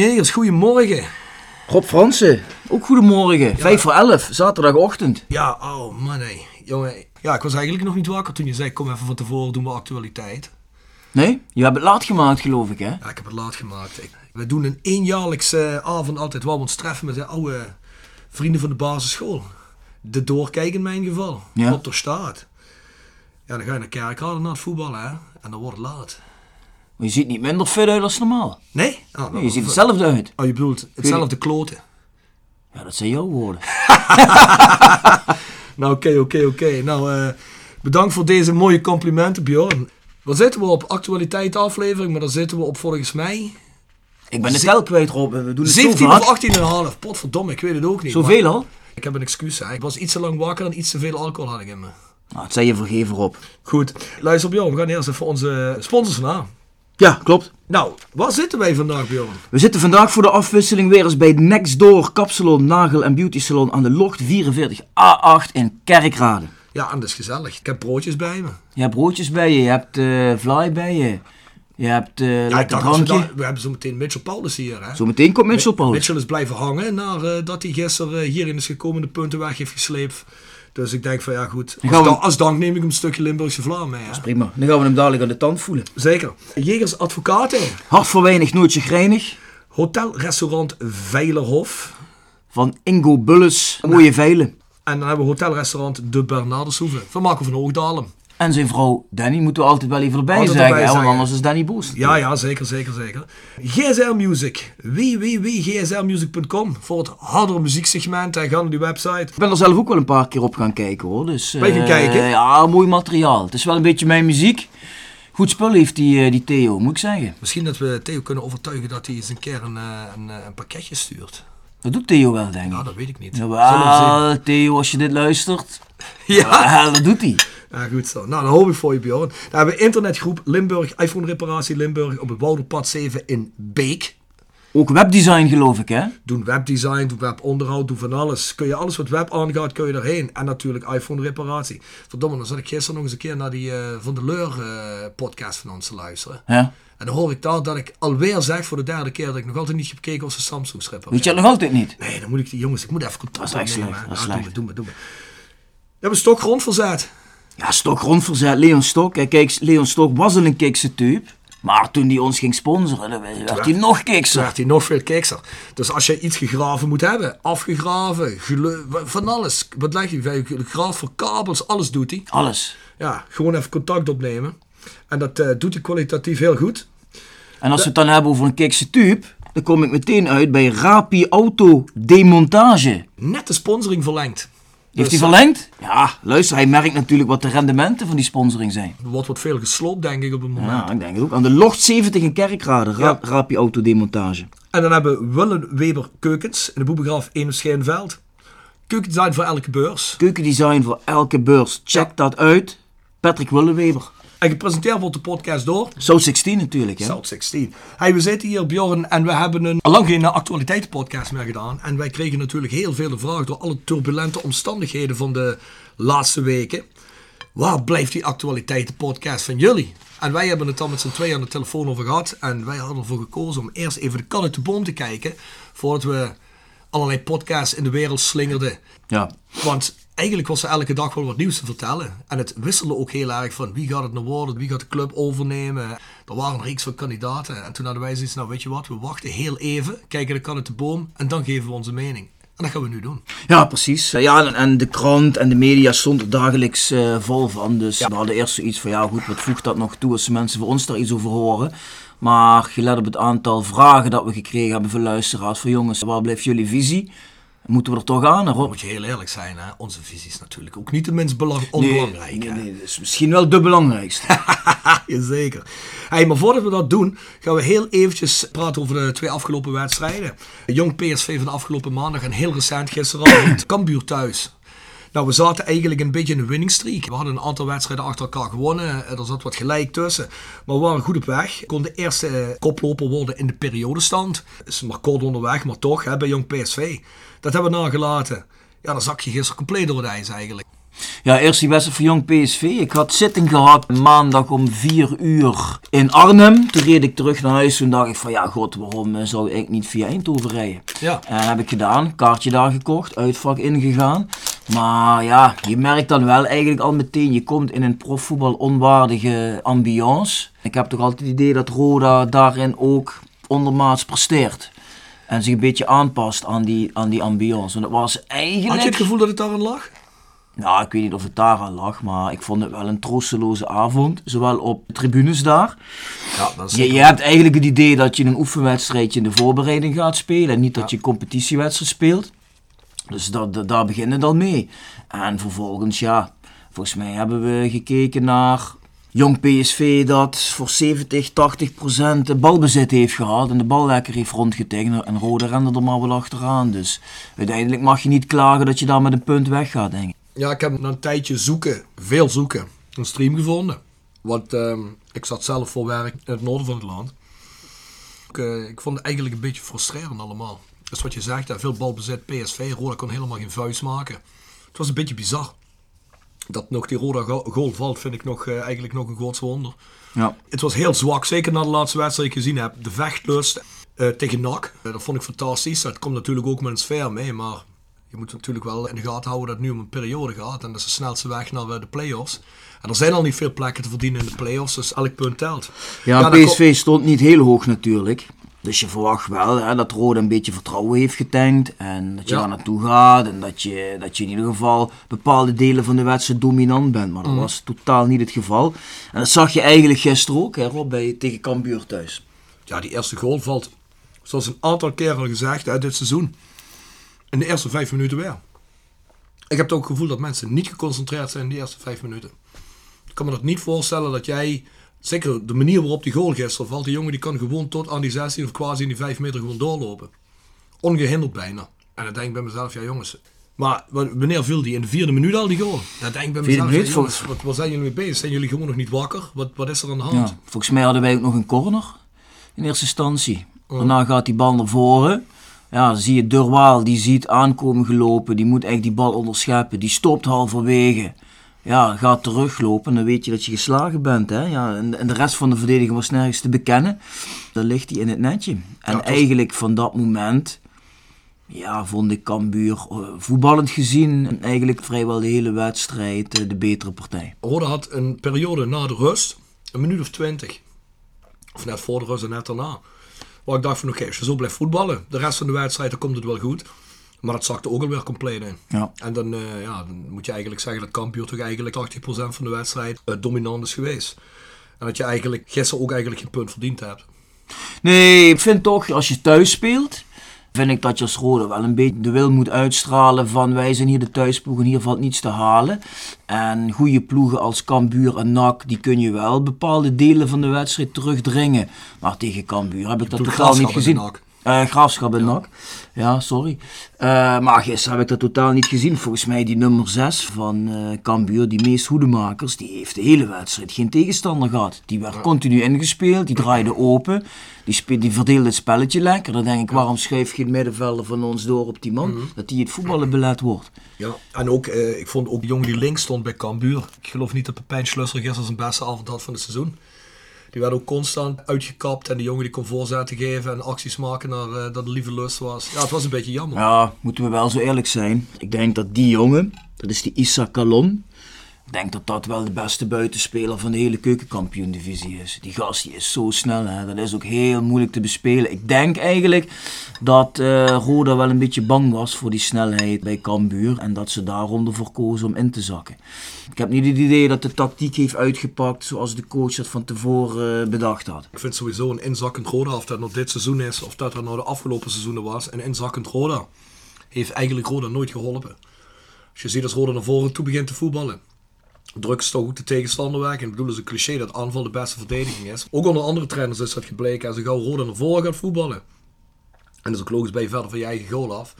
Jegers, goedemorgen. Rob Fransen, ook goedemorgen. Vijf voor elf, zaterdagochtend. Ja, oh man hé. Jongen, ja, ik was eigenlijk nog niet wakker toen je zei, kom even van tevoren, doen we actualiteit. Nee? Je hebt het laat gemaakt, geloof ik, hè? Ja, ik heb het laat gemaakt. We doen een eenjaarlijkse avond altijd waar we ons treffen met de oude vrienden van de basisschool. De doorkijk in mijn geval. Ja. Op de staat. Ja, dan ga je naar Kerkrade naar het voetballen, hè. En dan wordt het laat. Maar je ziet niet minder fit uit als normaal. Nee? Nou, Nee, je ziet hetzelfde uit. Oh, je bedoelt hetzelfde kloten. Ja, dat zijn jouw woorden. Nou, oké, oké, oké. Nou, eh, bedankt voor deze mooie complimenten, Bjorn. Waar zitten we op? Actualiteit aflevering, maar daar zitten we op volgens mij... Ik ben de tel kwijt, Rob. We doen het 17 zo of vaak. 18,5. Potverdomme, ik weet het ook niet. Zoveel al? Ik heb een excuus, hè. Ik was iets te lang wakker en iets te veel alcohol had ik in me. Nou, het zijn je vergeven, Rob. Goed, luister Bjorn, we gaan eerst even onze sponsors na. Ja, klopt. Nou, waar zitten wij vandaag, Bjorn? We zitten vandaag voor de afwisseling weer eens bij Next Door Kapsalon, Nagel en Beauty Salon aan de Locht 44A8 in Kerkrade. Ja, en dat is gezellig. Ik heb broodjes bij me. Je hebt broodjes bij je, je hebt eh fly bij je. Je hebt eh Ja, lekker we, hebben zo meteen Mitchell Paulus hier, hè. Zometeen komt Mitchell Paulus. Mitchell is blijven hangen nadat hij gisteren eh, hierin is gekomen, de punten weg heeft gesleept. Dus ik denk van ja goed, als, we- als dank neem ik een stukje Limburgse Vlaam mee. Hè? Prima. Dan gaan we hem dadelijk aan de tand voelen. Zeker. Jegers Advocaten, Hart voor weinig, nooit chagrijnig. Hotel Restaurant Veilerhof. Van Ingo Bulles, mooie veilen. En dan hebben we hotelrestaurant De Bernardeshoeve van Marco van Hoogdalen. En zijn vrouw Danny moeten we altijd wel even erbij Altijd zeggen, erbij hè, want zeggen. anders is Danny boos. Ja, ja, zeker, zeker, zeker. GSR Music. www.gsrmusic.com voor het hardere muzieksegment. En ga naar die website. Ik ben er zelf ook wel een paar keer op gaan kijken hoor. Dus, Ben je gaan eh, kijken? Ja, mooi materiaal. Het is wel een beetje mijn muziek. Goed spul heeft die, eh, die Theo, moet ik zeggen. Misschien dat we Theo kunnen overtuigen dat hij eens een keer een, eh, een, een pakketje stuurt. Dat doet Theo wel, denk ik. Nou, dat weet ik niet. Jawel, Theo, als je dit luistert. Ja. Wel, dat doet hij. Ja, goed zo. Nou, dan hoop ik voor je, Bjorn. Dan hebben we internetgroep Limburg, iPhone reparatie Limburg op het Wouderpad 7 in Beek. Ook webdesign geloof ik, hè? Doen webdesign, doen webonderhoud, doen van alles. Kun je alles wat web aangaat, kun je erheen. En natuurlijk iPhone reparatie. Verdomme, dan zat ik gisteren nog eens een keer naar die eh, Van de Leur eh, podcast van ons te luisteren. Ja. En dan hoor ik daar dat ik alweer zeg voor de derde keer dat ik nog altijd niet heb gekeken of ze Samsung schrippen. Weet je dat nog altijd niet? Nee, dan moet ik die jongens, ik moet even contact Dat is echt opnemen. slecht, dat is doe slecht. doe maar, doe maar. We hebben stok grondverzet. Ja, Stok rondverzet, Leon Stok. Hè, Kijk, Leon Stok was al een kikse type. Maar toen hij ons ging sponsoren, dan werd hij nog kikser. werd hij nog veel kikser. Dus als je iets gegraven moet hebben, afgegraven, van alles. Wat leg je? Graaf voor kabels, alles doet hij. Alles. Ja, gewoon even contact opnemen. En dat eh, doet hij kwalitatief heel goed. En als we het dan hebben over een kikse type, dan kom ik meteen uit bij Rapi Auto Demontage. Net de sponsoring verlengd. Heeft Dus, hij verlengd? Ja, luister, hij merkt natuurlijk wat de rendementen van die sponsoring zijn. Er wordt wat veel gesloopt, denk ik, op het moment. Ja, ik denk het ook. Aan de Locht 70 in Kerkrade, Ra Ja. Rapi Auto Demontage. En dan hebben we Willem Weber Keukens in de Boebegraaf 1 op Schijnveld. Keukendesign voor elke beurs. Keukendesign voor elke beurs. Check Ja. dat uit. Patrick Willeweber. En gepresenteerd wordt de podcast door South 16 natuurlijk, hè? South 16. Hey, we zitten hier, Bjorn, en we hebben een, al lang geen actualiteitenpodcast meer gedaan. En wij kregen natuurlijk heel veel vragen door alle turbulente omstandigheden van de laatste weken. Waar blijft die actualiteitenpodcast van jullie? En wij hebben het dan met z'n tweeën aan de telefoon over gehad. En wij hadden ervoor gekozen om eerst even de kat uit de boom te kijken. Voordat we allerlei podcasts in de wereld slingerden. Ja. Want eigenlijk was er elke dag wel wat nieuws te vertellen. En het wisselde ook heel erg van wie gaat het nou worden, wie gaat de club overnemen. Er waren een reeks van kandidaten. En toen hadden wij zoiets, nou weet je wat, we wachten heel even, kijken de kan uit de boom en dan geven we onze mening. En dat gaan we nu doen. Ja, precies. Ja, en, de krant en de media stond er dagelijks eh, vol van. Dus we hadden eerst zoiets van, ja goed, wat voegt dat nog toe als mensen voor ons daar iets over horen. Maar gelet op het aantal vragen dat we gekregen hebben van luisteraars, van jongens, waar blijft jullie visie? Moeten we er toch aan, Rob? Moet je heel eerlijk zijn, hè? onze visie is natuurlijk ook niet de minst belang onbelangrijk. nee, nee, dat is misschien wel de belangrijkste. Jazeker. Hey, maar voordat we dat doen, gaan we heel eventjes praten over de twee afgelopen wedstrijden. Jong PSV van de afgelopen maandag en heel recent gisteravond Cambuur thuis. Nou, we zaten eigenlijk een beetje in een winning streak. We hadden een aantal wedstrijden achter elkaar gewonnen. Er zat wat gelijk tussen. Maar we waren goed op weg. Kon de eerste eh, koploper worden in de periodestand. Is maar kort onderweg, maar toch, bij Jong PSV. Dat hebben we nagelaten. Ja, dan zak je gisteren compleet door het ijs eigenlijk. Ja, eerst die wedstrijd voor Jong PSV. Ik had zitting gehad maandag om 4 uur in Arnhem. Toen reed ik terug naar huis. Toen dacht ik van ja, god, waarom eh, zou ik niet via Eindhoven rijden? Ja. En heb ik gedaan. Kaartje daar gekocht, uitvak ingegaan. Maar ja, je merkt dan wel eigenlijk al meteen, je komt in een profvoetbal onwaardige ambiance. Ik heb toch altijd het idee dat Roda daarin ook ondermaats presteert. En zich een beetje aanpast aan die, aan die ambiance. En dat was eigenlijk... Had je het gevoel dat het daarin lag? Nou, ik weet niet of het daar aan lag, maar ik vond het wel een troosteloze avond. Zowel op de tribunes daar. Ja, dat is Je, je hebt eigenlijk het idee dat je een oefenwedstrijdje in de voorbereiding gaat spelen. En niet dat je een competitiewedstrijd speelt. Dus dat, dat- daar begint het al mee. En vervolgens, ja, volgens mij hebben we gekeken naar jong PSV dat voor 70, 80 procent balbezit heeft gehad. En de bal lekker heeft rondgetikt. En Rode rende er maar wel achteraan. Dus uiteindelijk mag je niet klagen dat je daar met een punt weggaat, denk ik. Ja, ik heb na een tijdje zoeken, veel zoeken, een stream gevonden. Want ehm, ik zat zelf voor werk in het noorden van het land. Ik, eh, ik vond het eigenlijk een beetje frustrerend allemaal. Dus wat je zegt, hè, veel balbezit, PSV, Roda kon helemaal geen vuist maken. Het was een beetje bizar. Dat nog die Roda go- goal valt, vind ik nog, eh, eigenlijk nog een groot wonder. Ja. Het was heel zwak, zeker na de laatste wedstrijd die ik gezien heb. De vechtlust eh, tegen NAC, dat vond ik fantastisch. Dat komt natuurlijk ook met een sfeer mee, maar je moet natuurlijk wel in de gaten houden dat het nu om een periode gaat. En dat is de snelste weg naar de play-offs. En er zijn al niet veel plekken te verdienen in de play-offs, dus elk punt telt. Ja, PSV stond niet heel hoog natuurlijk. Dus je verwacht wel hè, dat Rode een beetje vertrouwen heeft getankt. En dat je Ja. daar naartoe gaat. En dat je, dat je in ieder geval bepaalde delen van de wedstrijd dominant bent. Maar dat Mhm. was totaal niet het geval. En dat zag je eigenlijk gisteren ook hè, Rob, bij, tegen Cambuur thuis. Ja, die eerste goal valt, zoals een aantal keer al gezegd uit dit seizoen, in de eerste vijf minuten weer. Ik heb ook het gevoel dat mensen niet geconcentreerd zijn in de eerste vijf minuten. Ik kan me dat niet voorstellen dat jij, zeker de manier waarop die goal gisteren valt, die jongen die kan gewoon tot aan die 16 of quasi in die 5 meter gewoon doorlopen. Ongehinderd bijna. En dan denk ik bij mezelf, ja jongens. Maar wanneer viel die? In de vierde minuut al die goal? Dan denk ik bij Vierde mezelf, minuut, ja, jongens, wat, wat zijn jullie mee bezig? Zijn jullie gewoon nog niet wakker? Wat, wat is er aan de hand? Ja, volgens mij hadden wij ook nog een corner in eerste instantie. Oh. Daarna gaat die bal naar voren. Ja, zie je Durwaal, die ziet aankomen gelopen. Die moet echt die bal onderscheppen. Die stopt halverwege. Ja, gaat teruglopen. Dan weet je dat je geslagen bent. Hè? Ja, en, en de rest van de verdediging was nergens te bekennen. Dan ligt hij in het netje. En eigenlijk van dat moment... Ja, vond ik Cambuur eh, voetballend gezien en eigenlijk vrijwel de hele wedstrijd eh, de betere partij. Roda had een periode na de rust, een minuut of twintig. Of net voor de rust en net daarna. Waar ik dacht van oké, als je zo blijft voetballen, de rest van de wedstrijd, dan komt het wel goed. Maar dat zakte ook alweer compleet in. Ja. En dan, eh, ja, dan moet je eigenlijk zeggen dat Cambuur toch eigenlijk 80% van de wedstrijd eh, dominant is geweest. En dat je eigenlijk gisteren ook eigenlijk geen punt verdiend hebt. Nee, ik vind toch, als je thuis speelt, vind ik dat je als Rode wel een beetje de wil moet uitstralen van wij zijn hier de thuisploeg en hier valt niets te halen. En goede ploegen als Cambuur en NAC, die kun je wel bepaalde delen van de wedstrijd terugdringen. Maar tegen Cambuur heb ik dat totaal niet gezien. Eh graafschap en NAC. Ja, sorry. Eh, maar gisteren heb ik dat totaal niet gezien. Volgens mij die nummer 6 van eh Cambuur, die meest hoedemakers, die heeft de hele wedstrijd geen tegenstander gehad. Die werd continu ingespeeld, die draaide open, die, spe- die verdeelde het spelletje lekker. Dan denk ik, waarom schuif je het middenvelder van ons door op die man? Dat die het voetballen belet wordt. Ja, en ook, ik vond ook de jongen die links stond bij Cambuur. Ik geloof niet dat Pepijn Schlusser gisteren zijn beste avond had van het seizoen. Die werd ook constant uitgekapt en die jongen die kon voorzetten geven en acties maken naar eh, dat de lieve lust was. Ja, het was een beetje jammer. Ja, moeten we wel zo eerlijk zijn. Ik denk dat die jongen, dat is die Issa Kalon. Ik denk dat dat wel de beste buitenspeler van de hele keukenkampioen-divisie is. Die gast is zo snel, hè. dat is ook heel moeilijk te bespelen. Ik denk eigenlijk dat eh Roda wel een beetje bang was voor die snelheid bij Cambuur. En dat ze daarom ervoor kozen om in te zakken. Ik heb niet het idee dat de tactiek heeft uitgepakt zoals de coach dat van tevoren eh, bedacht had. Ik vind sowieso een inzakkend Roda, of dat nou dit seizoen is of dat dat nou de afgelopen seizoenen was, een inzakkend Roda heeft eigenlijk Roda nooit geholpen. Als je ziet als Roda naar voren toe begint te voetballen, drukken ze toch ook de tegenstander weg. En ik bedoel, het is een cliché dat aanval de beste verdediging is. Ook onder andere trainers is dat gebleken. Als je gauw Roda naar voren gaat voetballen. En dat is ook logisch bij je verder van je eigen goal af.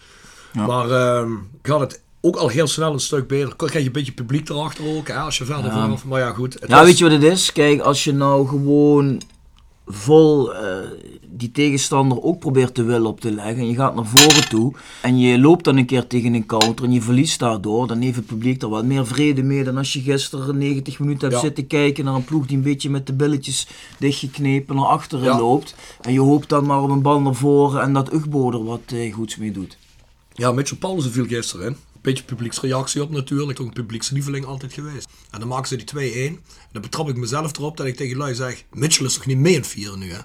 Maar ehm gaat het ook al heel snel een stuk beter. Dan krijg je een beetje publiek erachter ook. Hè, als je verder Ja. vanaf. Maar ja, goed. Ja, was- weet je wat het is? Kijk, als je nou gewoon vol eh, die tegenstander ook probeert te willen op te leggen. En je gaat naar voren toe en je loopt dan een keer tegen een counter en je verliest daardoor. Dan heeft het publiek er wat meer vrede mee dan als je gisteren 90 minuten hebt Ja. zitten kijken naar een ploeg die een beetje met de billetjes dichtgeknepen naar achteren Ja. loopt. En je hoopt dan maar op een bal naar voren en dat Ugbo er wat eh, goeds mee doet. Ja, Mitchell Paulussen viel gisteren in. Een beetje publieksreactie op natuurlijk. Toch een publiekslieveling altijd geweest. En dan maken ze die 2-1. En dan betrap ik mezelf erop dat ik tegen lui zeg... Mitchell is toch niet mee in het vieren nu, hè?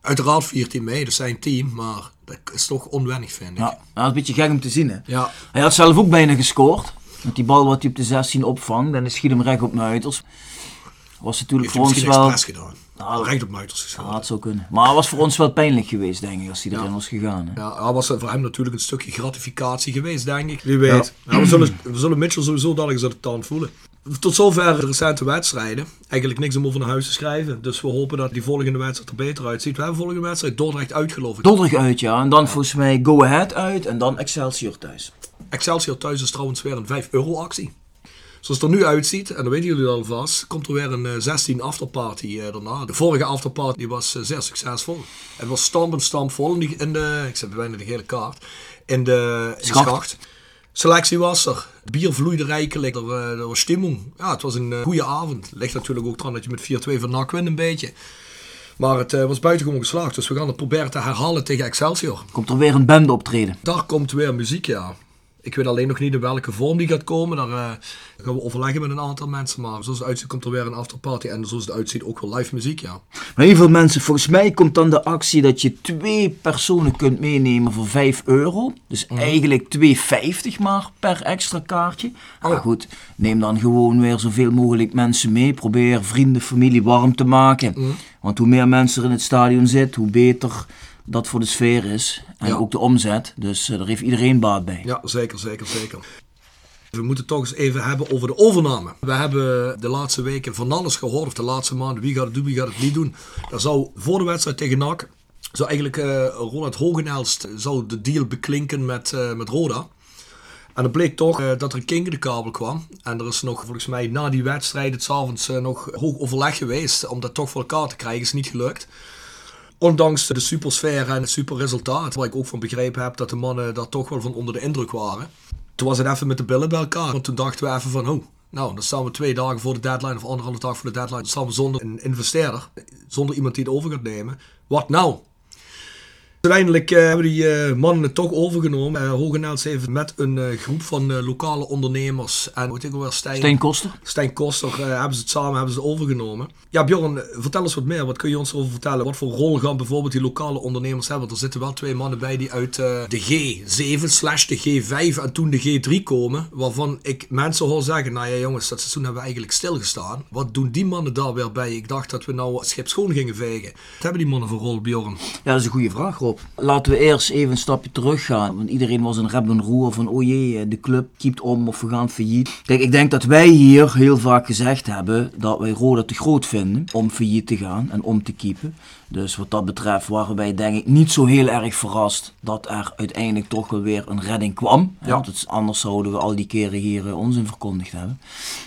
Uiteraard viert hij mee, dat is zijn team. Maar dat is toch onwennig, vind ik. Ja, dat is een beetje gek om te zien hè. Ja. Hij had zelf ook bijna gescoord. Met die bal wat hij op de 16 opvangt. En dan schiet hem recht op Muiters. Was natuurlijk voor hij ons wel... gedaan. Nou, Recht op Muiters Ja, geschoten. dat zou kunnen. Maar het was voor ons wel pijnlijk geweest, denk ik, als hij erin was gegaan. Hè. Ja, dat was voor hem natuurlijk een stukje gratificatie geweest, denk ik. Wie weet. Ja, we, zullen, we zullen Mitchell sowieso dadelijk eens aan de tand voelen. Tot zover de recente wedstrijden. Eigenlijk niks om over naar huis te schrijven. Dus we hopen dat die volgende wedstrijd er beter uitziet. We hebben volgende wedstrijd Dordrecht uit, geloof ik. Dordrecht uit, ja. En dan volgens mij Go Ahead uit en dan Excelsior thuis. Excelsior thuis is trouwens weer een 5 euro actie. Zoals het er nu uitziet, en dan weten jullie alvast, komt er weer een eh, 16 afterparty eh, daarna. De vorige afterparty die was eh, zeer succesvol. Het was stampend stampvol in, die, in de, ik zet bijna de hele kaart, in de, in de Schacht. Selectie was er. Bier vloeide rijkelijk. Er, eh, er was stimmung. Ja, het was een eh, goede avond. Ligt natuurlijk ook eraan dat je met 4-2 van NAC wint een beetje. Maar het eh, was buitengewoon geslaagd. Dus we gaan het proberen te herhalen tegen Excelsior. Komt er weer een band optreden. Daar komt weer muziek, ja. Ik weet alleen nog niet in welke vorm die gaat komen. Daar eh, gaan we overleggen met een aantal mensen. Maar zoals het uitziet komt er weer een afterparty. En zoals het uitziet ook wel live muziek, ja. Maar heel veel mensen, volgens mij komt dan de actie dat je twee personen kunt meenemen voor 5 euro. Dus eigenlijk 2,50 maar per extra kaartje. Maar goed, neem dan gewoon weer zoveel mogelijk mensen mee. Probeer vrienden, familie warm te maken. Want hoe meer mensen er in het stadion zitten, hoe beter dat voor de sfeer is. En Ja. ook de omzet. Dus eh, daar heeft iedereen baat bij. Ja, zeker, zeker, zeker. We moeten toch eens even hebben over de overname. We hebben de laatste weken van alles gehoord, of de laatste maanden, wie gaat het doen, wie gaat het niet doen. Daar zou voor de wedstrijd tegen NAC, zou eigenlijk eh Ronald Hogenelst zou de deal beklinken met, eh, met Roda. En het bleek toch dat er een kink in de kabel kwam. En er is nog volgens mij na die wedstrijd het avonds nog hoog overleg geweest om dat toch voor elkaar te krijgen. Is niet gelukt. Ondanks de supersfeer en het superresultaat, waar ik ook van begrepen heb dat de mannen daar toch wel van onder de indruk waren. Toen was het even met de billen bij elkaar. Want toen dachten we even van, oh, nou, dan staan we twee dagen voor de deadline of anderhalve dag voor de deadline. Staan we zonder een investeerder, zonder iemand die het over gaat nemen. Wat nou? Uiteindelijk eh, hebben die eh, mannen het toch overgenomen. Uh, Hogenels heeft met een eh, groep van eh, lokale ondernemers en heet ik alweer, Stijn, Stijn Koster? Stijn Koster eh, hebben ze het samen hebben ze het overgenomen. Ja, Bjorn, eh, vertel eens wat meer. Wat kun je ons erover vertellen? Wat voor rol gaan bijvoorbeeld die lokale ondernemers hebben? Want er zitten wel twee mannen bij die uit eh, de G7 slash de G5 en toen de G3 komen. Waarvan ik mensen hoor zeggen, nou ja jongens, dat seizoen hebben we eigenlijk stilgestaan. Wat doen die mannen daar weer bij? Ik dacht dat we nou het schip schoon gingen vegen. Wat hebben die mannen voor rol, Bjorn? Ja, dat is een goede vraag, Rob. Laten we eerst even een stapje terug gaan. Want iedereen was een rep en roer van, oh jee, de club kiept om of we gaan failliet. Kijk, ik denk dat wij hier heel vaak gezegd hebben dat wij Roda te groot vinden om failliet te gaan en om te keepen. Dus wat dat betreft waren wij denk ik niet zo heel erg verrast dat er uiteindelijk toch wel weer een redding kwam. Ja. Want anders zouden we al die keren hier eh, onzin verkondigd hebben.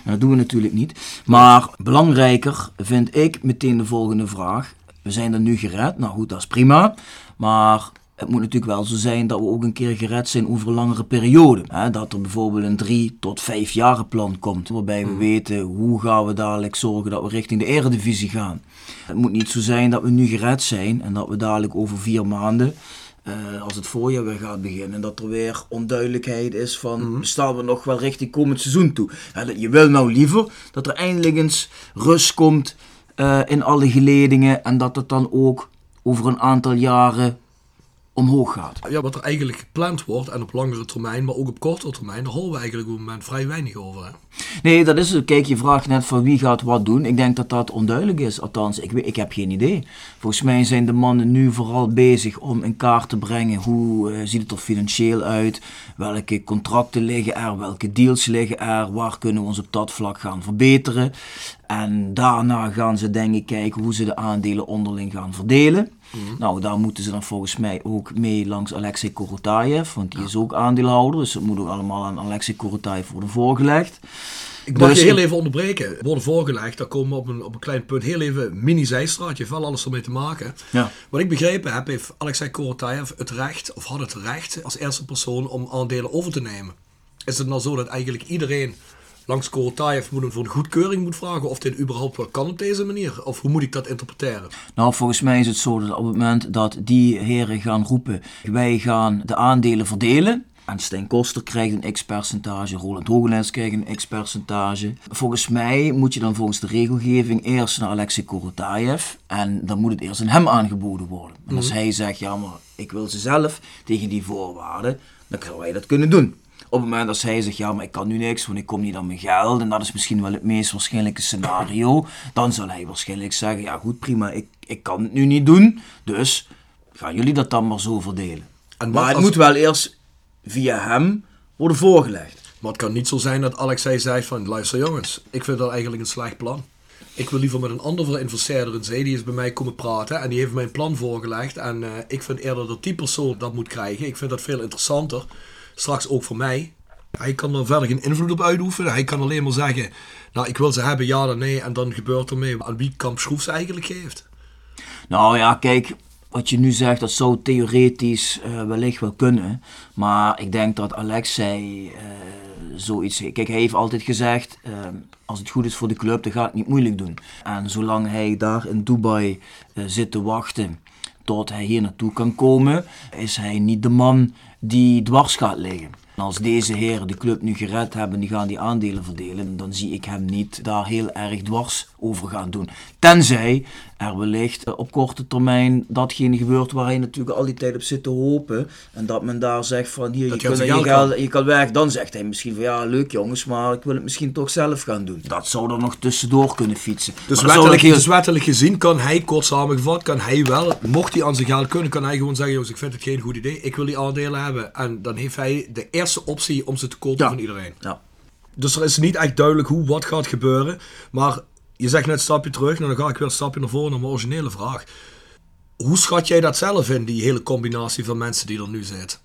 En dat doen we natuurlijk niet. Maar belangrijker vind ik meteen de volgende vraag. We zijn er nu gered. Nou goed, dat is prima. Maar het moet natuurlijk wel zo zijn dat we ook een keer gered zijn over een langere periode. Hè, dat er bijvoorbeeld een drie tot vijf jaren plan komt. Waarbij we weten hoe gaan we dadelijk zorgen dat we richting de eredivisie gaan. Het moet niet zo zijn dat we nu gered zijn en dat we dadelijk over vier maanden eh, als het voorjaar weer gaat beginnen, dat er weer onduidelijkheid is van staan we nog wel richting komend seizoen toe. Je wil nou liever dat er eindelijk eens rust komt eh, in alle geledingen en dat het dan ook over een aantal jaren omhoog gaat. Ja, wat er eigenlijk gepland wordt en op langere termijn, maar ook op kortere termijn, daar horen we eigenlijk op het moment vrij weinig over. Hè? Nee, dat is het. Kijk, je vraagt net van wie gaat wat doen. Ik denk dat dat onduidelijk is. Althans, ik, weet, ik heb geen idee. Volgens mij zijn de mannen nu vooral bezig om in kaart te brengen hoe eh, ziet het er financieel uit, welke contracten liggen er, welke deals liggen er, waar kunnen we ons op dat vlak gaan verbeteren. En daarna gaan ze denk ik kijken hoe ze de aandelen onderling gaan verdelen. Nou, daar moeten ze dan volgens mij ook mee langs Alexei Korotayev, want die is ook aandeelhouder. Dus dat moet ook allemaal aan Alexei Korotayev worden voorgelegd. Ik mag Dus je heel even onderbreken. Worden voorgelegd, daar komen we op een, op een klein punt. Heel even mini-zijstraatje, heeft wel alles ermee te maken. Ja. Wat ik begrepen heb, heeft Alexei Korotayev het recht, of had het recht als eerste persoon om aandelen over te nemen. Is het nou zo dat eigenlijk iedereen langs Korotayev moet voor een goedkeuring moet vragen of dit überhaupt wel kan op deze manier? Of hoe moet ik dat interpreteren? Nou, volgens mij is het zo dat op het moment dat die heren gaan roepen, wij gaan de aandelen verdelen. En Stijn Koster krijgt een x-percentage, Roland Hogenlijns krijgt een x-percentage. Volgens mij moet je dan volgens de regelgeving eerst naar Alexei Korotayev en dan moet het eerst aan hem aangeboden worden. En als hij zegt, ja maar ik wil ze zelf tegen die voorwaarden, dan kunnen wij dat kunnen doen. Op het moment dat hij zegt, ja, maar ik kan nu niks, want ik kom niet aan mijn geld. En dat is misschien wel het meest waarschijnlijke scenario. Dan zal hij waarschijnlijk zeggen, ja goed, prima, ik, ik kan het nu niet doen. Dus gaan jullie dat dan maar zo verdelen. En maar het als- moet wel eerst via hem worden voorgelegd. Maar het kan niet zo zijn dat Alexei zegt van, luister jongens, ik vind dat eigenlijk een slecht plan. Ik wil liever met een andere investeerder in zee, die is bij mij komen praten en die heeft mij een plan voorgelegd. En eh, ik vind eerder dat die persoon dat moet krijgen. Ik vind dat veel interessanter. Straks ook voor mij. Hij kan er verder geen invloed op uitoefenen. Hij kan alleen maar zeggen, nou ik wil ze hebben, ja dan nee. En dan gebeurt er mee aan wie Kamp Schroefs eigenlijk geeft. Nou ja, kijk, wat je nu zegt, dat zou theoretisch eh, wellicht wel kunnen. Maar ik denk dat Alexei eh, zoiets... Kijk, hij heeft altijd gezegd, eh, als het goed is voor de club, dan gaat het niet moeilijk doen. En zolang hij daar in Dubai zit te wachten tot hij hier naartoe kan komen, is hij niet de man die dwars gaat liggen. En als deze heren de club nu gered hebben, die gaan die aandelen verdelen, dan zie ik hem niet daar heel erg dwars over gaan doen. Tenzij er wellicht eh, op korte termijn datgene gebeurt waar hij natuurlijk al die tijd op zit te hopen. En dat men daar zegt van hier, je, Dat kunt- je, geld geld- je kan weg. Dan zegt hij misschien van ja, leuk jongens, maar ik wil het misschien toch zelf gaan doen. Dat zou er nog tussendoor kunnen fietsen. Dus wettelijk, heel- dus wettelijk gezien kan hij, kort samengevat, kan hij wel, mocht hij aan zijn geld kunnen, kan hij gewoon zeggen, jongens, ik vind het geen goed idee, ik wil die aandelen hebben. En dan heeft hij de eerste optie om ze te kopen Ja. van iedereen. Ja. Dus er is niet echt duidelijk hoe, wat gaat gebeuren. Maar je zegt net een stapje terug, nou dan ga ik weer een stapje naar voren naar mijn originele vraag. Hoe schat jij dat zelf in, die hele combinatie van mensen die er nu zit?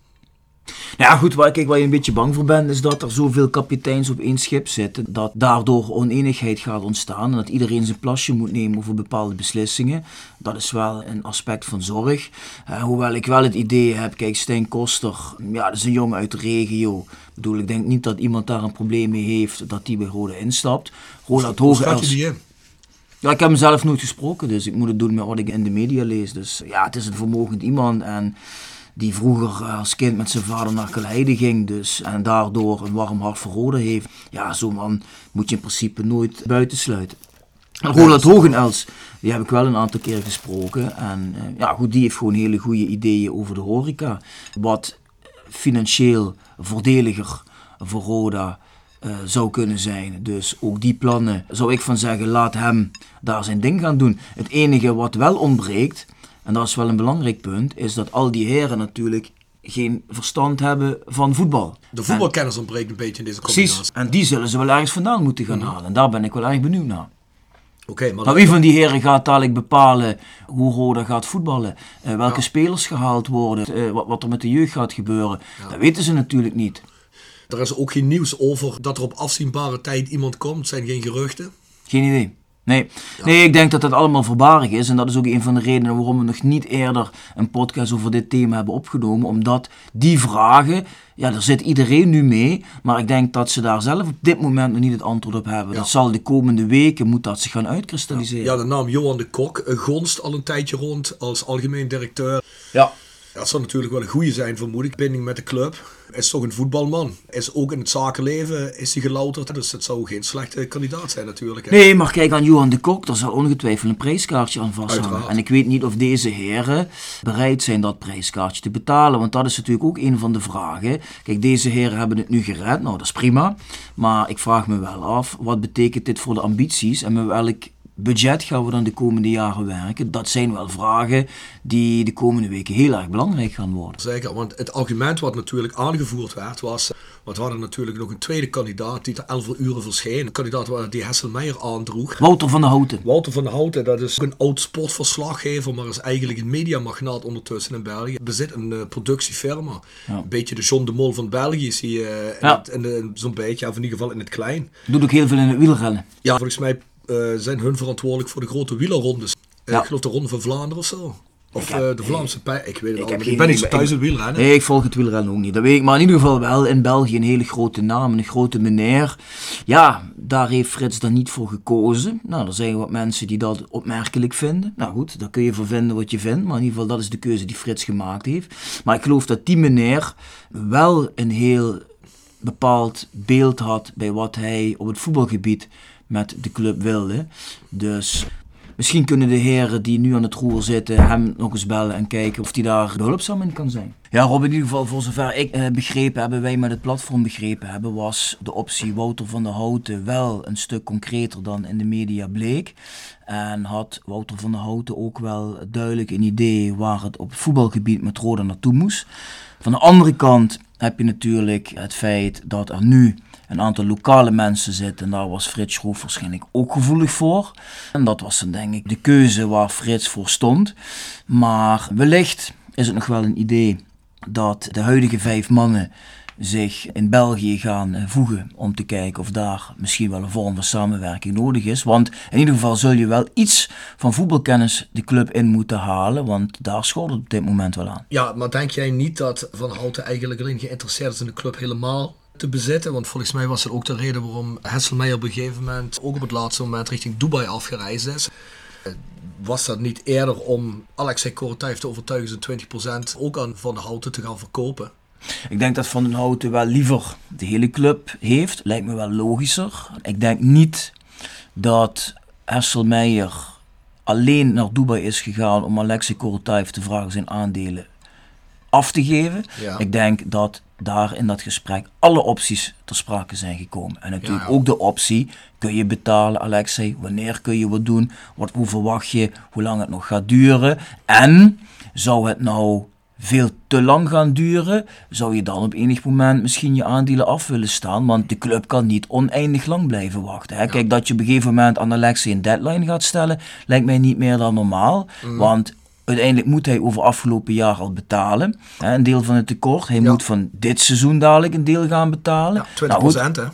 Nou ja, goed, waar, kijk, waar je een beetje bang voor bent, is dat er zoveel kapiteins op één schip zitten. Dat daardoor oneenigheid gaat ontstaan en dat iedereen zijn plasje moet nemen over bepaalde beslissingen. Dat is wel een aspect van zorg. Eh, hoewel ik wel het idee heb, kijk, Stijn Koster, ja, dat is een jongen uit de regio. Ik bedoel, ik denk niet dat iemand daar een probleem mee heeft dat die bij Rode instapt. Hoe schat je die in? Ja, ik heb hem zelf nooit gesproken, dus ik moet het doen met wat ik in de media lees. Dus ja, het is een vermogend iemand en die vroeger eh, als kind met zijn vader naar Kaleide ging dus, en daardoor een warm hart voor Rode heeft. Ja, zo'n man moet je in principe nooit buitensluiten. En Roland Hogenels, die heb ik wel een aantal keer gesproken. En eh, ja, goed, die heeft gewoon hele goede ideeën over de horeca. Wat financieel voordeliger voor Roda eh, zou kunnen zijn. Dus ook die plannen zou ik van zeggen, laat hem daar zijn ding gaan doen. Het enige wat wel ontbreekt, en dat is wel een belangrijk punt, is dat al die heren natuurlijk geen verstand hebben van voetbal. De voetbalkennis ontbreekt een beetje in deze Precies. combinatie. En die zullen ze wel ergens vandaan moeten gaan halen. En daar ben ik wel erg benieuwd naar. Oké, maar Maar dan- wie van die heren gaat dadelijk bepalen hoe Roda gaat voetballen? Eh, welke spelers gehaald worden? eh, wat, wat er met de jeugd gaat gebeuren? Dat weten ze natuurlijk niet. er is ook geen nieuws over dat er op afzienbare tijd iemand komt. Het zijn geen geruchten. Geen idee. Nee. nee, ik denk dat dat allemaal voorbarig is. En dat is ook een van de redenen waarom we nog niet eerder een podcast over dit thema hebben opgenomen. Omdat die vragen, ja, daar zit iedereen nu mee. Maar ik denk dat ze daar zelf op dit moment nog niet het antwoord op hebben. Dat zal de komende weken, moet dat zich gaan uitkristalliseren. Ja, de naam Johan de Kok gonst al een tijdje rond als algemeen directeur. ja. Dat zou natuurlijk wel een goede zijn, vermoed ik. Binding met de club. Is toch een voetbalman. Is ook in het zakenleven is hij gelouterd. Dus het zou geen slechte kandidaat zijn natuurlijk. hè. Nee, maar kijk aan Johan de Kok, daar zal ongetwijfeld een prijskaartje aan vasthangen. Uiteraard. En ik weet niet of deze heren bereid zijn dat prijskaartje te betalen, want dat is natuurlijk ook een van de vragen. Kijk, deze heren hebben het nu gered, nou dat is prima. Maar ik vraag me wel af, wat betekent dit voor de ambities en met welk budget gaan we dan de komende jaren werken? Dat zijn wel vragen die de komende weken heel erg belangrijk gaan worden. Zeker, want het argument wat natuurlijk aangevoerd werd was... Want we hadden natuurlijk nog een tweede kandidaat die te 11 uren verscheen. Een kandidaat die Hesselmeijer aandroeg. Wouter van der Houten. Wouter van der Houten, dat is een oud sportverslaggever, maar is eigenlijk een mediamagnaat ondertussen in België. Bezit een uh, productiefirma. Een beetje de John de Mol van België zie je uh, ja. zo'n beetje, of in ieder geval in het klein. Doet ook heel veel in het wielrennen. Ja, volgens mij uh, zijn hun verantwoordelijk voor de grote wielerrondes. Ja. Ik geloof de Ronde van Vlaanderen of zo. Of uh, de Vlaamse pij. Ik weet het ik, ik ben niet zo thuis in wielrennen. Nee, ik volg het wielrennen ook niet. Dat weet ik. Maar in ieder geval wel in België een hele grote naam. Een grote meneer. Ja, daar heeft Frits dan niet voor gekozen. Nou, er zijn wat mensen die dat opmerkelijk vinden. Nou goed, daar kun je voor vinden wat je vindt. Maar in ieder geval, dat is de keuze die Frits gemaakt heeft. Maar ik geloof dat die meneer wel een heel bepaald beeld had bij wat hij op het voetbalgebied met de club wilde. Dus misschien kunnen de heren die nu aan het roer zitten hem nog eens bellen en kijken of hij daar behulpzaam in kan zijn. Ja, Rob, in ieder geval voor zover ik eh, begrepen hebben, wij met het platform begrepen hebben, was de optie Wouter van der Houten wel een stuk concreter dan in de media bleek. En had Wouter van der Houten ook wel duidelijk een idee waar het op het voetbalgebied met Roda naartoe moest. Van de andere kant heb je natuurlijk het feit dat er nu een aantal lokale mensen zitten. En daar was Frits Schroef waarschijnlijk ook gevoelig voor. En dat was dan denk ik de keuze waar Frits voor stond. Maar wellicht is het nog wel een idee dat de huidige vijf mannen zich in België gaan eh, voegen om te kijken of daar misschien wel een vorm van samenwerking nodig is. Want in ieder geval zul je wel iets van voetbalkennis de club in moeten halen, want daar schort het op dit moment wel aan. Ja, maar denk jij niet dat Van Houten eigenlijk alleen geïnteresseerd is in de club helemaal te bezetten. Want volgens mij was dat ook de reden waarom Hesselmeijer op een gegeven moment ook op het laatste moment richting Dubai afgereisd is. Eh, was dat niet eerder om Alexei Korotayv te overtuigen zijn 20% ook aan Van der Houten te gaan verkopen? Ik denk dat Van den Houten wel liever de hele club heeft. Lijkt me wel logischer. Ik denk niet dat Hesselmeijer alleen naar Dubai is gegaan om Alexei Korotayv te vragen zijn aandelen af te geven. Ik denk dat daar in dat gesprek alle opties ter sprake zijn gekomen. En natuurlijk ook de optie, kun je betalen Alexei, wanneer kun je wat doen, wat, hoe verwacht je, hoe lang het nog gaat duren. En zou het nou veel te lang gaan duren, zou je dan op enig moment misschien je aandelen af willen staan. Want de club kan niet oneindig lang blijven wachten. Hè? Kijk, dat je op een gegeven moment aan Alexei een deadline gaat stellen, lijkt mij niet meer dan normaal. Mm. Want Uiteindelijk moet hij over afgelopen jaar al betalen. Hè, een deel van het tekort. Hij moet van dit seizoen dadelijk een deel gaan betalen. Ja, 20% nou, hè?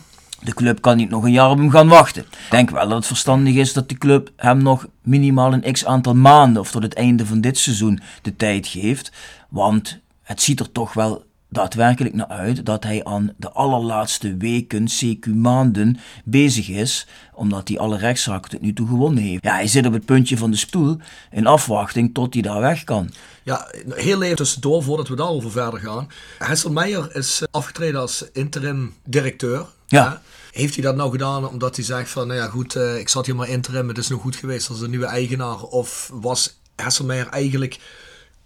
De club kan niet nog een jaar op hem gaan wachten. Ik denk wel dat het verstandig is dat de club hem nog minimaal een x aantal maanden of tot het einde van dit seizoen de tijd geeft. Want het ziet er toch wel daadwerkelijk naar uit dat hij aan de allerlaatste weken, CQ maanden bezig is, omdat hij alle rechtszaken tot nu toe gewonnen heeft. Ja, hij zit op het puntje van de stoel in afwachting tot hij daar weg kan. Ja, heel even tussendoor voordat we daarover verder gaan. Hessel Meijer is eh, afgetreden als interim directeur. Ja. Heeft hij dat nou gedaan omdat hij zegt van, nou ja goed, eh, ik zat hier maar interim, het is nog goed geweest als een nieuwe eigenaar? Of was Hesselmeijer eigenlijk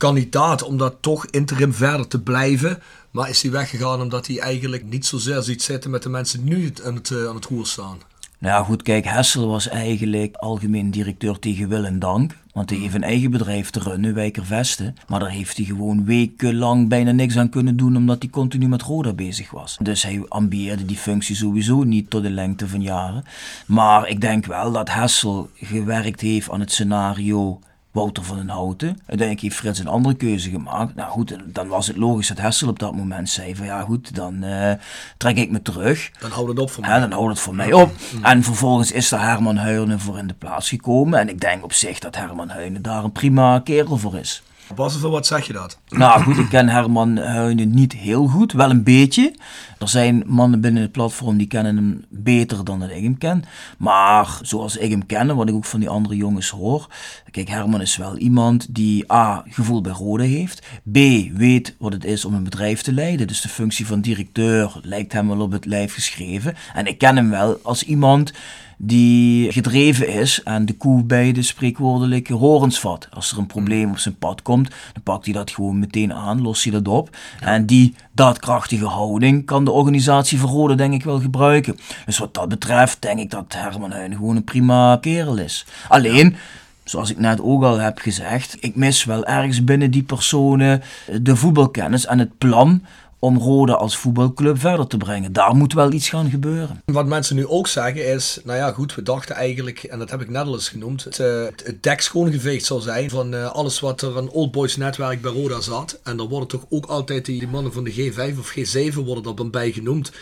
kandidaat om dat toch interim verder te blijven. Maar is hij weggegaan omdat hij eigenlijk niet zozeer ziet zitten met de mensen die nu aan het, eh, aan het roer staan? Nou goed, kijk, Hessel was eigenlijk algemeen directeur tegen wil en dank. Want hij heeft een eigen bedrijf te runnen, Wijkervesten. Maar daar heeft hij gewoon wekenlang bijna niks aan kunnen doen, omdat hij continu met Roda bezig was. Dus hij ambieerde die functie sowieso niet tot de lengte van jaren. Maar ik denk wel dat Hessel gewerkt heeft aan het scenario Wouter van den Houten. Uiteindelijk heeft Frits een andere keuze gemaakt. Nou goed, dan was het logisch dat Hessel op dat moment zei van ja goed, dan uh, trek ik me terug. Dan houdt het op voor mij. Ja, dan houdt het voor mij op. Mm. En vervolgens is er Herman Huinen voor in de plaats gekomen. En ik denk op zich dat Herman Huinen daar een prima kerel voor is. Pas voor wat zeg je dat? Nou goed, ik ken Herman Huinen niet heel goed, wel een beetje. Er zijn mannen binnen het platform die kennen hem beter dan dat ik hem ken. Maar zoals ik hem ken, wat ik ook van die andere jongens hoor. Kijk, Herman is wel iemand die A, gevoel bij Rode heeft. B, weet wat het is om een bedrijf te leiden. Dus de functie van directeur lijkt hem wel op het lijf geschreven. En ik ken hem wel als iemand die gedreven is en de koe bij de spreekwoordelijke horens vat. Als er een probleem op zijn pad komt, dan pakt hij dat gewoon meteen aan, lost hij dat op. En die daadkrachtige houding kan de organisatie Verrode denk ik wel gebruiken. Dus wat dat betreft denk ik dat Herman Heijn gewoon een prima kerel is. Alleen zoals ik net ook al heb gezegd, ik mis wel ergens binnen die personen de voetbalkennis en het plan om Rode als voetbalclub verder te brengen. Daar moet wel iets gaan gebeuren. Wat mensen nu ook zeggen is, nou ja goed, we dachten eigenlijk, en dat heb ik net al eens genoemd, het, uh, het dek schoongeveegd zal zijn van uh, alles wat er een Old Boys netwerk bij Roda zat. En dan worden toch ook altijd die, mannen van de G5 of G7 worden er dan bij genoemd.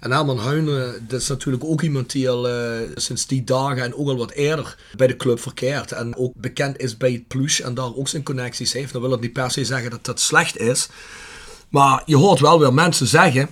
En Herman Huinen, dat is natuurlijk ook iemand die al uh, sinds die dagen en ook al wat eerder bij de club verkeert. En ook bekend is bij het plus en daar ook zijn connecties heeft. Dan wil dat niet per se zeggen dat dat slecht is. Maar je hoort wel weer mensen zeggen.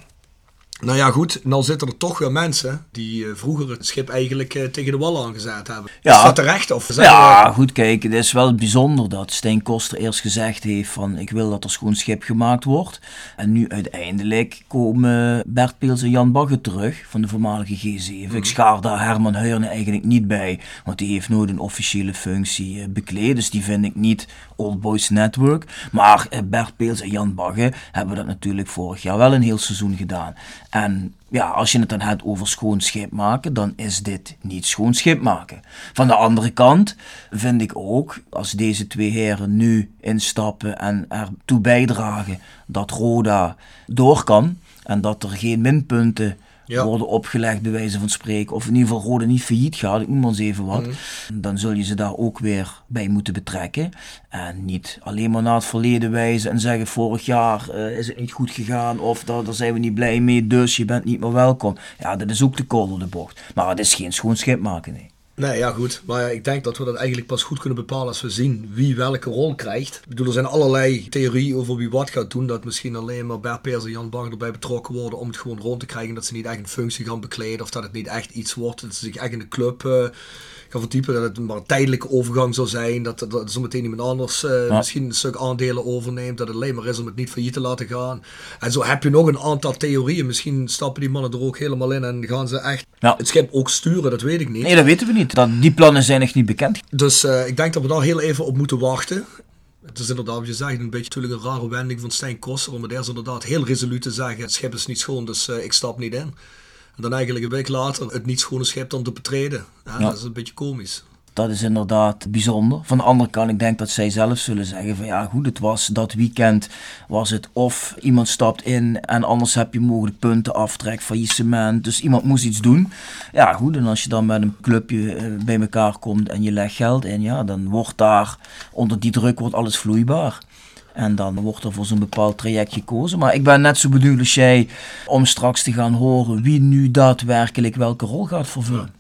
Nou ja, goed, dan zitten er toch weer mensen die uh, vroeger het schip eigenlijk uh, tegen de wal aangezet hebben. Ja. Is dat terecht? Of ja, goed, kijk, het is wel bijzonder dat Stijn Koster eerst gezegd heeft van ik wil dat er schoon schip gemaakt wordt. En nu uiteindelijk komen Bert Peels en Jan Bagge terug van de voormalige G7. Mm. Ik mhm. schaar daar Herman Heurne eigenlijk niet bij, want die heeft nooit een officiële functie bekleed. Dus die vind ik niet Old Boys Network. Maar Bert Peels en Jan Bagge hebben dat natuurlijk vorig jaar wel een heel seizoen gedaan. En ja, als je het dan hebt over schoon schip maken, dan is dit niet schoon schip maken. Van de andere kant vind ik ook, als deze twee heren nu instappen en ertoe bijdragen dat Roda door kan en dat er geen minpunten worden opgelegd, bij wijze van spreken. Of in ieder geval Rode niet failliet gaat, ik noem maar eens even wat. Mhm. Dan zul je ze daar ook weer bij moeten betrekken. En niet alleen maar naar het verleden wijzen en zeggen: vorig jaar uh, is het niet goed gegaan, of daar, daar zijn we niet blij mee, dus je bent niet meer welkom. Ja, dat is ook de kol de bocht. Maar het is geen schoon schip maken, nee. Nee, ja goed. Maar ik denk dat we dat eigenlijk pas goed kunnen bepalen als we zien wie welke rol krijgt. Ik bedoel, er zijn allerlei theorieën over wie wat gaat doen. Dat misschien alleen maar Bert Peers en Jan Bang erbij betrokken worden om het gewoon rond te krijgen. Dat ze niet echt een functie gaan bekleden of dat het niet echt iets wordt. Dat ze zich echt in de club... Uh, gaan verdiepen. Dat het maar een tijdelijke overgang zal zijn. Dat, dat zometeen iemand anders uh, misschien een stuk aandelen overneemt. Dat het alleen maar is om het niet failliet te laten gaan. En zo heb je nog een aantal theorieën. Misschien stappen die mannen er ook helemaal in en gaan ze echt ja. het schip ook sturen. Dat weet ik niet. Nee, dat weten we niet. Dat, die plannen zijn echt niet bekend. Dus uh, ik denk dat we daar heel even op moeten wachten. Het is inderdaad, wat je zegt, een beetje natuurlijk een rare wending van Stijn Koster. Om het eerst inderdaad heel resoluut te zeggen: het schip is niet schoon, dus uh, ik stap niet in. En dan eigenlijk een week later het niet schone schip dan te betreden. Ja, Dat is een beetje komisch. Dat is inderdaad bijzonder. Van de andere kant, ik denk dat zij zelf zullen zeggen van ja goed, het was dat weekend was het of iemand stapt in en anders heb je mogelijk punten aftrek, faillissement. Dus iemand moest iets doen. Ja goed, en als je dan met een clubje eh, bij elkaar komt en je legt geld in, ja dan wordt daar onder die druk wordt alles vloeibaar. En dan wordt er voor zo'n bepaald traject gekozen. Maar ik ben net zo benieuwd als jij om straks te gaan horen wie nu daadwerkelijk welke rol gaat vervullen.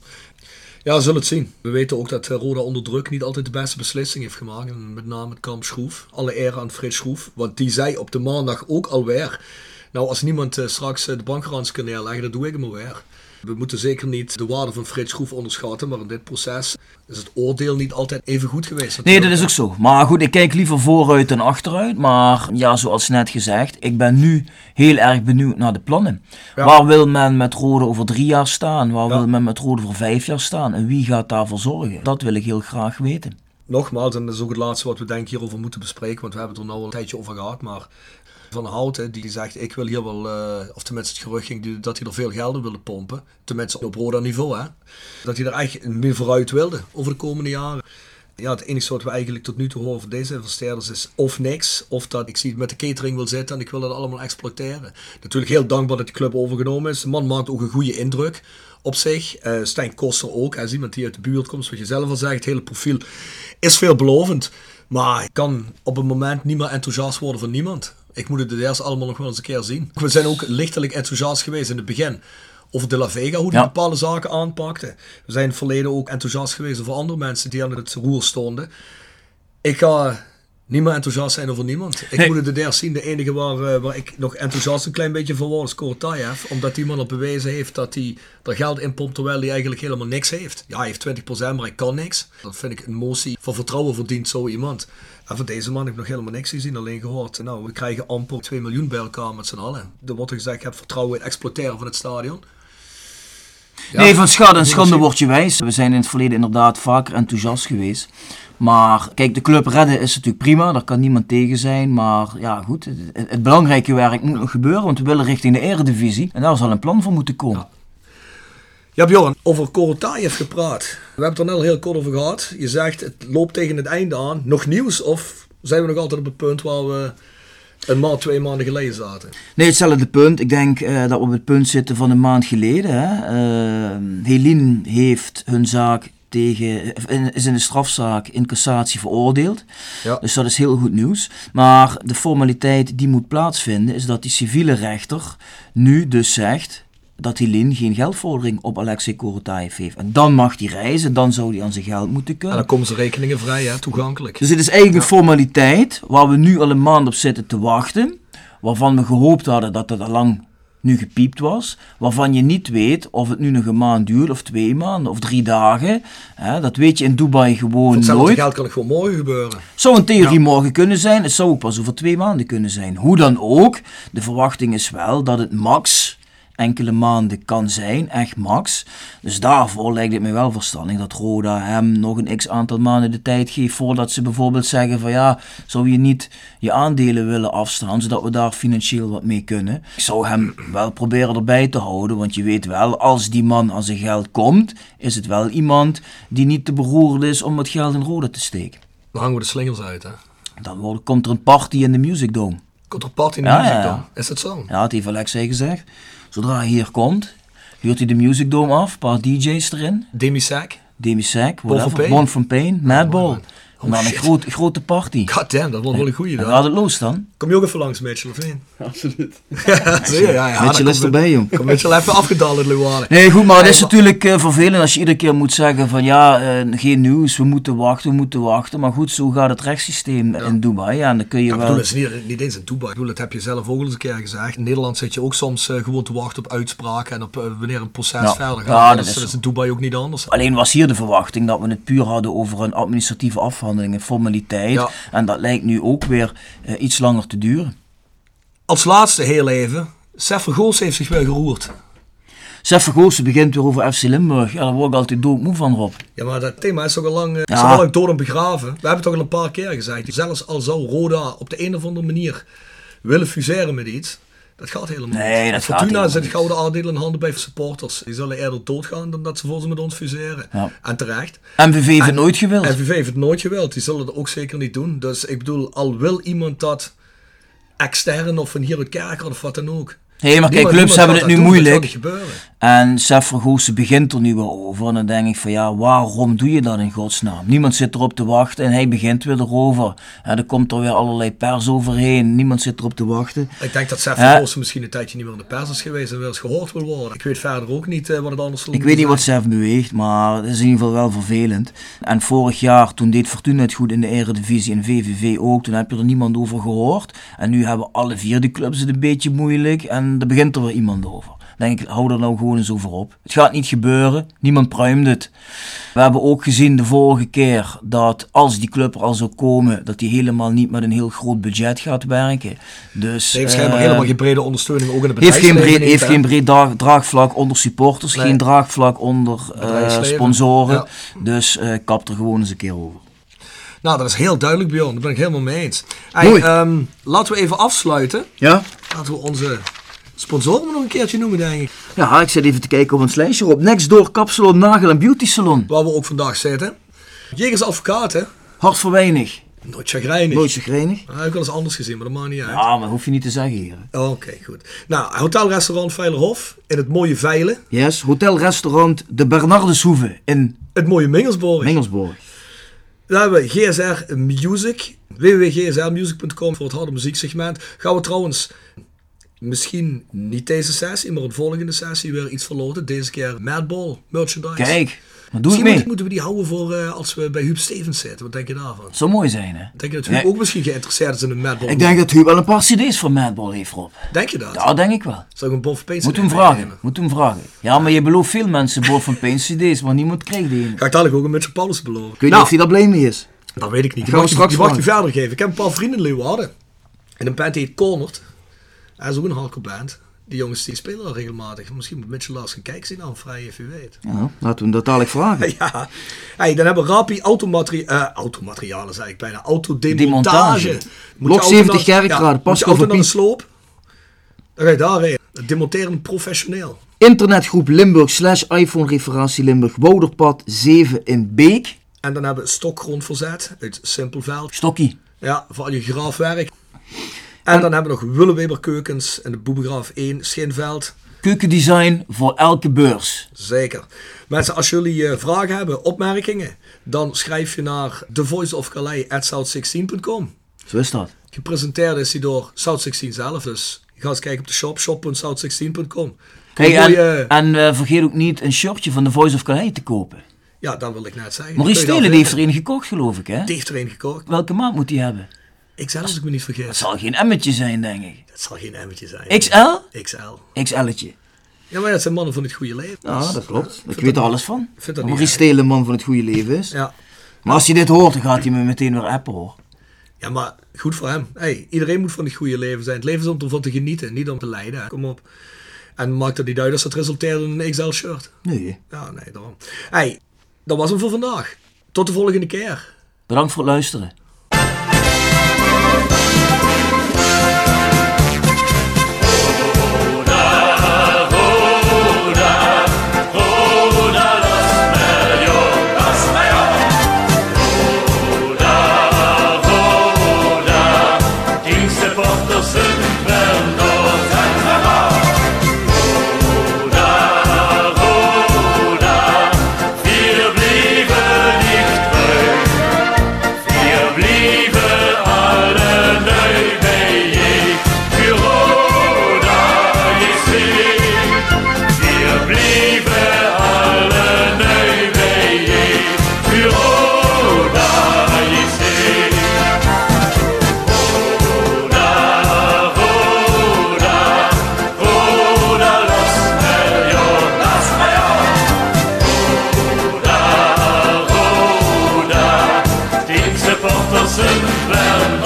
Ja, we zullen het zien. We weten ook dat eh, Roda onder druk niet altijd de beste beslissing heeft gemaakt. Met name het kamp Schroef. Alle eer aan Frits Schroef. Want die zei op de maandag ook alweer. Nou, als niemand uh, straks uh, de bankgarants kan neerleggen, dan doe ik hem alweer. We moeten zeker niet de waarde van Frits Schroef onderschatten, maar in dit proces is het oordeel niet altijd even goed geweest. Nee, dat is ook zo. Maar goed, ik kijk liever vooruit dan achteruit. Maar ja, zoals net gezegd, ik ben nu heel erg benieuwd naar de plannen. Waar wil men met Rode over drie jaar staan? Waar wil men met Rode voor vijf jaar staan? En wie gaat daarvoor zorgen? Dat wil ik heel graag weten nogmaals, en dat is ook het laatste wat we denk hierover moeten bespreken, want we hebben het er nou een tijdje over gehad, maar van Houten, die zegt ik wil hier wel, uh, of tenminste het gerucht ging dat hij er veel geld in wilde pompen. Tenminste op Roda niveau hè. Dat hij er echt meer vooruit wilde over de komende jaren. Ja, het enige wat we eigenlijk tot nu toe horen van deze investeerders is of niks, of dat ik zie het met de catering wil zitten en ik wil dat allemaal exploiteren. Natuurlijk heel dankbaar dat de club overgenomen is. De man maakt ook een goede indruk op zich. Uh, Stijn Koster ook, hij is iemand die uit de buurt komt, zoals je zelf al zegt. Het hele profiel is veelbelovend, maar ik kan op een moment niet meer enthousiast worden van niemand. Ik moet het eerst allemaal nog wel eens een keer zien. We zijn ook lichtelijk enthousiast geweest in het begin over De La Vega, hoe die bepaalde zaken aanpakte. We zijn in het verleden ook enthousiast geweest over andere mensen die aan het roer stonden. Ik ga niet meer enthousiast zijn over niemand. Ik moet het eerst zien. De enige waar, uh, waar ik nog enthousiast een klein beetje voor word is Korotayev. Omdat die man al bewezen heeft dat hij er geld in pompt terwijl hij eigenlijk helemaal niks heeft. Ja, hij heeft 20% maar hij kan niks. Dat vind ik een motie van vertrouwen verdient zo iemand. En van deze man heb ik nog helemaal niks gezien, alleen gehoord. Nou, we krijgen amper 2 miljoen bij elkaar met z'n allen. Er wordt gezegd, heb vertrouwen in het exploiteren van het stadion. Ja. Nee, van schade en schande word je wijs. We zijn in het verleden inderdaad vaker enthousiast geweest. Maar kijk, de club redden is natuurlijk prima, daar kan niemand tegen zijn. Maar ja, goed, het, het- het belangrijke werk moet nog gebeuren, want we willen richting de eredivisie. En daar zal een plan voor moeten komen. Ja, Bjorn, over Korotayev gepraat. We hebben het er net al heel kort over gehad. Je zegt het loopt tegen het einde aan. Nog nieuws of zijn we nog altijd op het punt waar we een maand, twee maanden geleden zaten? Nee, hetzelfde punt. Ik denk eh, dat we op het punt zitten van een maand geleden. Hè. Eh, Helene heeft hun zaak tegen, eh, is in de strafzaak in cassatie veroordeeld. Ja. Dus dat is heel goed nieuws. Maar de formaliteit die moet plaatsvinden is dat die civiele rechter nu dus zegt dat Helene geen geldvordering op Alexei Korotayev heeft. En dan mag hij reizen, dan zou hij aan zijn geld moeten En kunnen. dan komen ze rekeningen vrij, hè, toegankelijk. Dus het is eigenlijk een formaliteit waar we nu al een maand op zitten te wachten. Waarvan we gehoopt hadden dat het al lang nu gepiept was. Waarvan je niet weet of het nu nog een maand duurt, of twee maanden, of drie dagen. Hè, dat weet je in Dubai gewoon hetzelfde nooit. geld kan het gewoon morgen gebeuren. Zou in theorie morgen kunnen zijn. Het zou ook pas over twee maanden kunnen zijn. Hoe dan ook, de verwachting is wel dat het max enkele maanden kan zijn, echt max. Dus daarvoor lijkt het mij wel verstandig dat Roda hem nog een x aantal maanden de tijd geeft voordat ze bijvoorbeeld zeggen van ja, zou je niet je aandelen willen afstaan, zodat we daar financieel wat mee kunnen. Ik zou hem wel proberen erbij te houden, want je weet wel, als die man aan zijn geld komt, is het wel iemand die niet te beroerd is om het geld in Roda te steken. Dan hangen we de slingers uit, hè. Dan wordt, komt er een party in de Music Dome. Komt er party in de Ja, muziek ja, ja. dan? Is dat zo? Ja, dat heeft Alexei gezegd. Zodra hij hier komt, huurt hij de Music Dome af, een paar DJ's erin. Demi-Sec, Bon whatever. Pain? Bon van Pain, Madball. Oh, dan een groot, grote party. Goddamn, dat wordt wel een goeie En dan. gaat het los dan? Kom je ook even langs, Mitchell, of niet? Absoluut. Ja, zie je? Ja, ja. Mitchell is erbij, jong. Kom Mitchell even afgedaald in Leeuwarden. Nee, goed, maar het is maar- natuurlijk eh, vervelend als je iedere keer moet zeggen van ja, eh, geen nieuws, we moeten wachten, we moeten wachten. Maar goed, zo gaat het rechtssysteem in Dubai. Ja, en dan kun je Ja, ik wel... bedoel, het is niet, niet eens in Dubai. Ik bedoel, dat heb je zelf ook al eens een keer gezegd. In Nederland zit je ook soms eh, gewoon te wachten op uitspraken en op wanneer een proces Ja. verder gaat. Ja, dat, dat is, dat is in Dubai ook niet anders. Alleen was hier de verwachting dat we het puur hadden over een administratieve afhandeling, een formaliteit. Ja. En dat lijkt nu ook weer eh, iets langer te duren. Als laatste heel even. Sef Goos heeft zich weer geroerd. Sef Vergoosen begint weer over FC Limburg. Ja, daar word ik altijd doodmoe van, Rob. Ja, maar dat thema is toch al lang, eh, is Ja. al lang dood en begraven. We hebben het toch al een paar keer gezegd. Zelfs al zou Roda op de een of andere manier willen fuseren met iets. Dat gaat helemaal Nee, niet. dat gaat Fortuna helemaal zit niet. gouden aandelen in handen bij supporters. Die zullen eerder doodgaan dan dat ze voor ze met ons fuseren. Ja. En terecht. MVV heeft het nooit gewild. NVV heeft het nooit gewild. Die zullen het ook zeker niet doen. Dus ik bedoel, al wil iemand dat extern of van hier uit Kerker of wat dan ook. Nee, maar kijk, clubs hebben het nu doen. Moeilijk. En Sef Vergoosen begint er nu weer over. En dan denk ik van ja, waarom doe je dat in godsnaam? Niemand zit erop te wachten en hij begint weer erover. En er komt er weer allerlei pers overheen. Niemand zit erop te wachten. Ik denk dat Sef Ja. Vergoosen misschien een tijdje niet meer in de pers is geweest en wel eens gehoord wil worden. Ik weet verder ook niet eh, wat het anders zal Ik weet niet wat Sef beweegt, maar het is in ieder geval wel vervelend. En vorig jaar, toen deed Fortuna het goed in de Eredivisie en VVV ook, toen heb je er niemand over gehoord. En nu hebben alle vier de clubs het een beetje moeilijk en er begint er weer iemand over. Dan denk ik, hou er nou gewoon eens over op. Het gaat niet gebeuren, niemand pruimt het. We hebben ook gezien de vorige keer dat als die club er al zou komen, dat die helemaal niet met een heel groot budget gaat werken. Dus, heeft schijnbaar eh, helemaal geen brede ondersteuning, ook in het heeft geen breed, heeft niet, geen hè. breed draag- draagvlak onder supporters, Nee. geen draagvlak onder Bedrijfsleven. sponsoren. Ja. Dus eh kap er gewoon eens een keer over. Nou, dat is heel duidelijk, Bjorn. Daar ben ik helemaal mee eens. Hey, ehm, laten we even afsluiten. Ja? Laten we onze sponsoren nog een keertje noemen, denk ik. Ja, ik zit even te kijken op een lijstje op. Next door Kapsalon Nagel en Beauty Salon. Waar we ook vandaag zitten. Jegers Advocaat, hè? Hart voor weinig. Nooit chagrijnig. Nooit chagrijnig. Heb ik wel eens anders gezien, maar dat maakt niet uit. Ja, maar hoef je niet te zeggen hier. Oké, goed. Nou, hotelrestaurant Veilerhof in het mooie Veilen. Yes, hotelrestaurant De Bernardeshoeve in Het mooie Mingelsborg. Mengelsborg. Daar hebben we GSR Music. www.gsrmusic.com voor het harde muzieksegment. Gaan we trouwens misschien niet deze sessie, maar een volgende sessie weer iets verloten. Deze keer Madball merchandise. Kijk, maar doe Misschien ik mee. moeten- we die houden voor eh, als we bij Huub Stevens zitten. Wat denk je daarvan? Zou mooi zijn, hè? Denk je dat Huub ook misschien geïnteresseerd is in een Madball? Ik denk dat Huub wel een paar cd's voor Madball heeft, Rob. Denk je dat? Ja, denk ik wel. Zou ik een Bob Pains Moet hem vragen, moet hem vragen. Ja, maar je belooft veel mensen boord van Pain CD's, maar niemand krijgt die ene. Ga ik dadelijk ook een Mitchell Paulus beloven. Ik weet Nou, niet of hij daar blij mee is. Dat weet ik niet. Die mag, we je, straks die mag je verder geven. Ik heb een paar vrienden in Leeuwarden. En een band die heet Cornered. Dat is ook een hardcore band. Die jongens die spelen al regelmatig. Misschien moet Mitchell Lars gaan kijken zien aan vrij, if u weet. Ja, laten we hem dat dadelijk vragen. Ja, hey, dan hebben we Rapi automateri eh, automaterialen, zei ik bijna. Autodemontage. Je Blok auto 70 naar- Kerkrade, moet pas je auto over naar de sloop. Dan ga je daarheen. Demonteren professioneel. Internetgroep Limburg slash iPhone referentie Limburg Wouderpad 7 in Beek. En dan hebben we stokgrondverzet uit Simpelveld. Stokkie. Ja, voor al je graafwerk. En dan hebben we nog Willeweber keukens en de Boebegraaf 1 Schinveld. Keukendesign voor elke beurs. Zeker. Mensen, als jullie eh, vragen hebben, opmerkingen, dan schrijf je naar thevoiceofcalais.south16.com. Zo is dat. Gepresenteerd is hij door South16 zelf, dus ga eens kijken op de shop, shop.south16.com. Kijk, Een en, en eh, vergeet ook niet een shirtje van The Voice of Calais te kopen. Ja, dat wil ik net zeggen. Maurice Stelen heeft er een gekocht, geloof ik, hè? Die heeft er een gekocht. Welke maat moet die hebben? Ik zelf, als ik me niet Het vergis. zal geen emmetje zijn, denk ik. Het zal geen emmertje zijn. XL? XL. XL'tje. Ja, maar dat zijn mannen van het goede leven. Ja, Dus, dat klopt. Ik weet er dat- alles van. vind dat Dat Maurice een man van het goede leven is. Ja. Maar als hij dit hoort, dan gaat hij me meteen weer appen, hoor. ja, maar goed voor hem. Hey, iedereen moet van het goede leven zijn. Het leven is om ervan te genieten, niet om te lijden. Kom op. En maakt het niet uit als dat resulteert in een XL-shirt. Nee. Ja, nee, daarom. Hey, dat was hem voor vandaag. Tot de volgende keer. Bedankt voor het luisteren. Nelson Velma.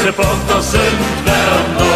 Roda, Roda, die Supporter sind Werner.